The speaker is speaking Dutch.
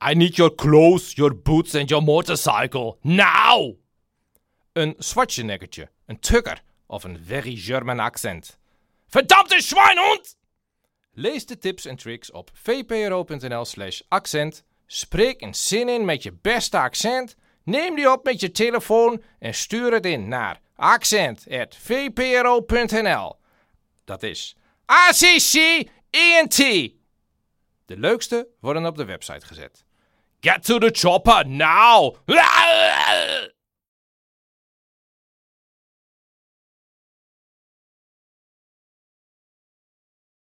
I need your clothes, your boots and your motorcycle. Now! Een Schwarzeneggertje, een tugger of een very German accent. Verdammte schweinhond! Lees de tips en tricks op vpro.nl slash accent. Spreek een zin in met je beste accent. Neem die op met je telefoon en stuur het in naar accent.vpro.nl. Dat is A-C-C-E-N-T. De leukste worden op de website gezet. Get to the chopper now!